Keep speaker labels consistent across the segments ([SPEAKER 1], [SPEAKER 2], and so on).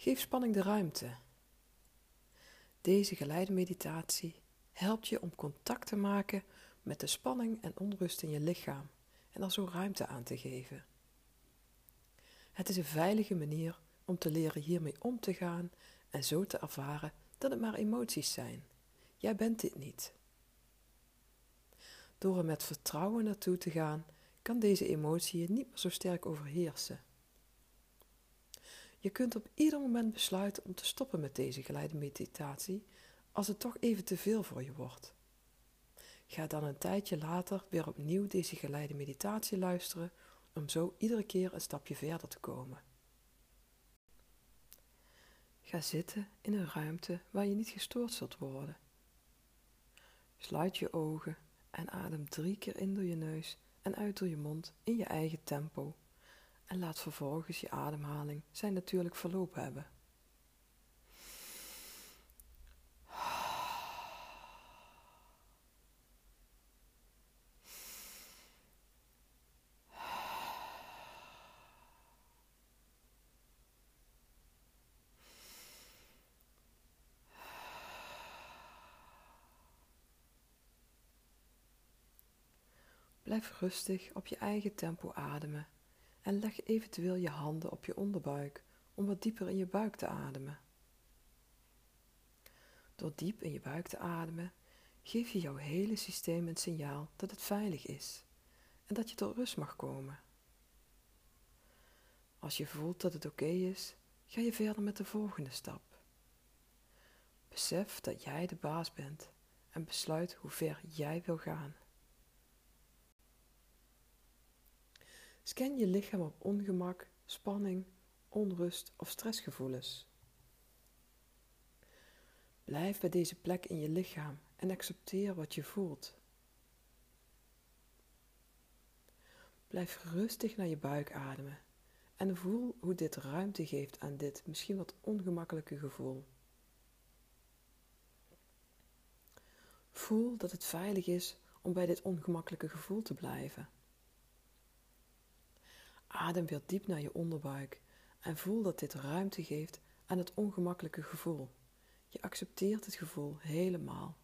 [SPEAKER 1] Geef spanning de ruimte. Deze geleide meditatie helpt je om contact te maken met de spanning en onrust in je lichaam en er zo ruimte aan te geven. Het is een veilige manier om te leren hiermee om te gaan en zo te ervaren dat het maar emoties zijn. Jij bent dit niet. Door er met vertrouwen naartoe te gaan, kan deze emotie je niet meer zo sterk overheersen. Je kunt op ieder moment besluiten om te stoppen met deze geleide meditatie als het toch even te veel voor je wordt. Ga dan een tijdje later weer opnieuw deze geleide meditatie luisteren om zo iedere keer een stapje verder te komen. Ga zitten in een ruimte waar je niet gestoord zult worden. Sluit je ogen en adem drie keer in door je neus en uit door je mond in je eigen tempo. En laat vervolgens je ademhaling zijn natuurlijk verloop hebben. Blijf rustig op je eigen tempo ademen en leg eventueel je handen op je onderbuik om wat dieper in je buik te ademen. Door diep in je buik te ademen, geef je jouw hele systeem een signaal dat het veilig is en dat je tot rust mag komen. Als je voelt dat het oké is, ga je verder met de volgende stap. Besef dat jij de baas bent en besluit hoe ver jij wil gaan. Scan je lichaam op ongemak, spanning, onrust of stressgevoelens. Blijf bij deze plek in je lichaam en accepteer wat je voelt. Blijf rustig naar je buik ademen en voel hoe dit ruimte geeft aan dit misschien wat ongemakkelijke gevoel. Voel dat het veilig is om bij dit ongemakkelijke gevoel te blijven. Adem weer diep naar je onderbuik en voel dat dit ruimte geeft aan het ongemakkelijke gevoel. Je accepteert het gevoel helemaal.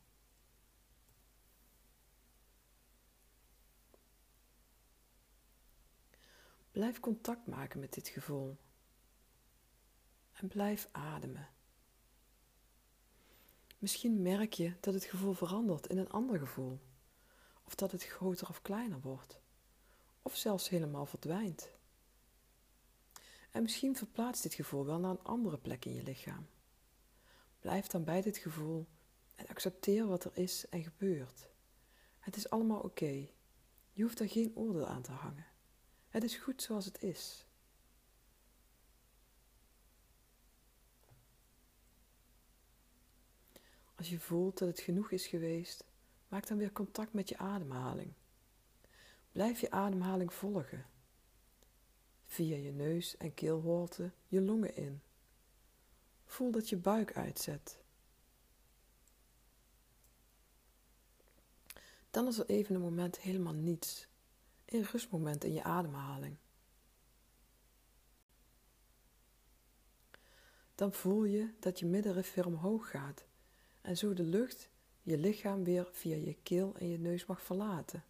[SPEAKER 1] Blijf contact maken met dit gevoel. En blijf ademen. Misschien merk je dat het gevoel verandert in een ander gevoel. Of dat het groter of kleiner wordt. Of zelfs helemaal verdwijnt. En misschien verplaatst dit gevoel wel naar een andere plek in je lichaam. Blijf dan bij dit gevoel en accepteer wat er is en gebeurt. Het is allemaal oké. Je hoeft er geen oordeel aan te hangen. Het is goed zoals het is. Als je voelt dat het genoeg is geweest, maak dan weer contact met je ademhaling. Blijf je ademhaling volgen via je neus en keelholte je longen in. Voel dat je buik uitzet. Dan is er even een moment helemaal niets, een rustmoment in je ademhaling. Dan voel je dat je middenrif weer omhoog gaat en zo de lucht je lichaam weer via je keel en je neus mag verlaten.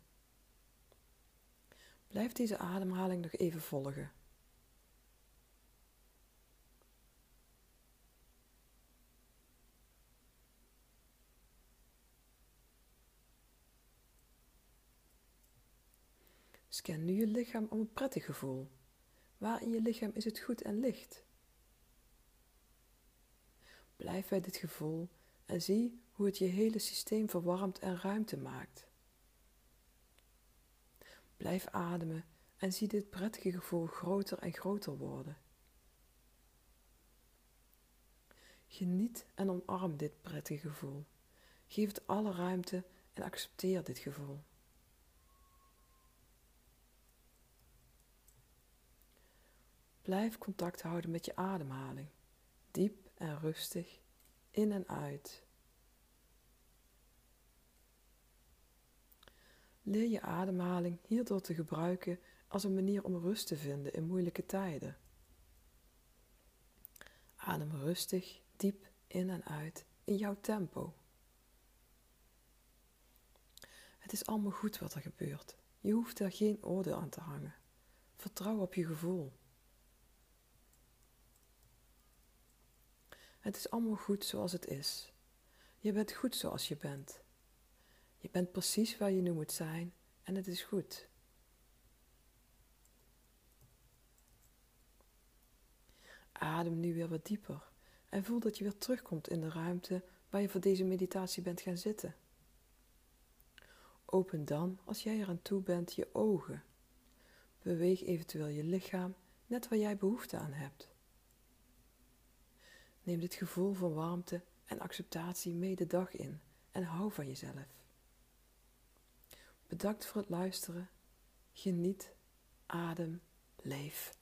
[SPEAKER 1] Blijf deze ademhaling nog even volgen. Scan nu je lichaam om een prettig gevoel. Waar in je lichaam is het goed en licht? Blijf bij dit gevoel en zie hoe het je hele systeem verwarmt en ruimte maakt. Blijf ademen en zie dit prettige gevoel groter en groter worden. Geniet en omarm dit prettige gevoel. Geef het alle ruimte en accepteer dit gevoel. Blijf contact houden met je ademhaling, diep en rustig, in en uit. Leer je ademhaling hierdoor te gebruiken als een manier om rust te vinden in moeilijke tijden. Adem rustig, diep in en uit in jouw tempo. Het is allemaal goed wat er gebeurt. Je hoeft er geen oordeel aan te hangen. Vertrouw op je gevoel. Het is allemaal goed zoals het is. Je bent goed zoals je bent. Je bent precies waar je nu moet zijn en het is goed. Adem nu weer wat dieper en voel dat je weer terugkomt in de ruimte waar je voor deze meditatie bent gaan zitten. Open dan, als jij eraan toe bent, je ogen. Beweeg eventueel je lichaam net waar jij behoefte aan hebt. Neem dit gevoel van warmte en acceptatie mee de dag in en hou van jezelf. Bedankt voor het luisteren. Geniet, adem, leef.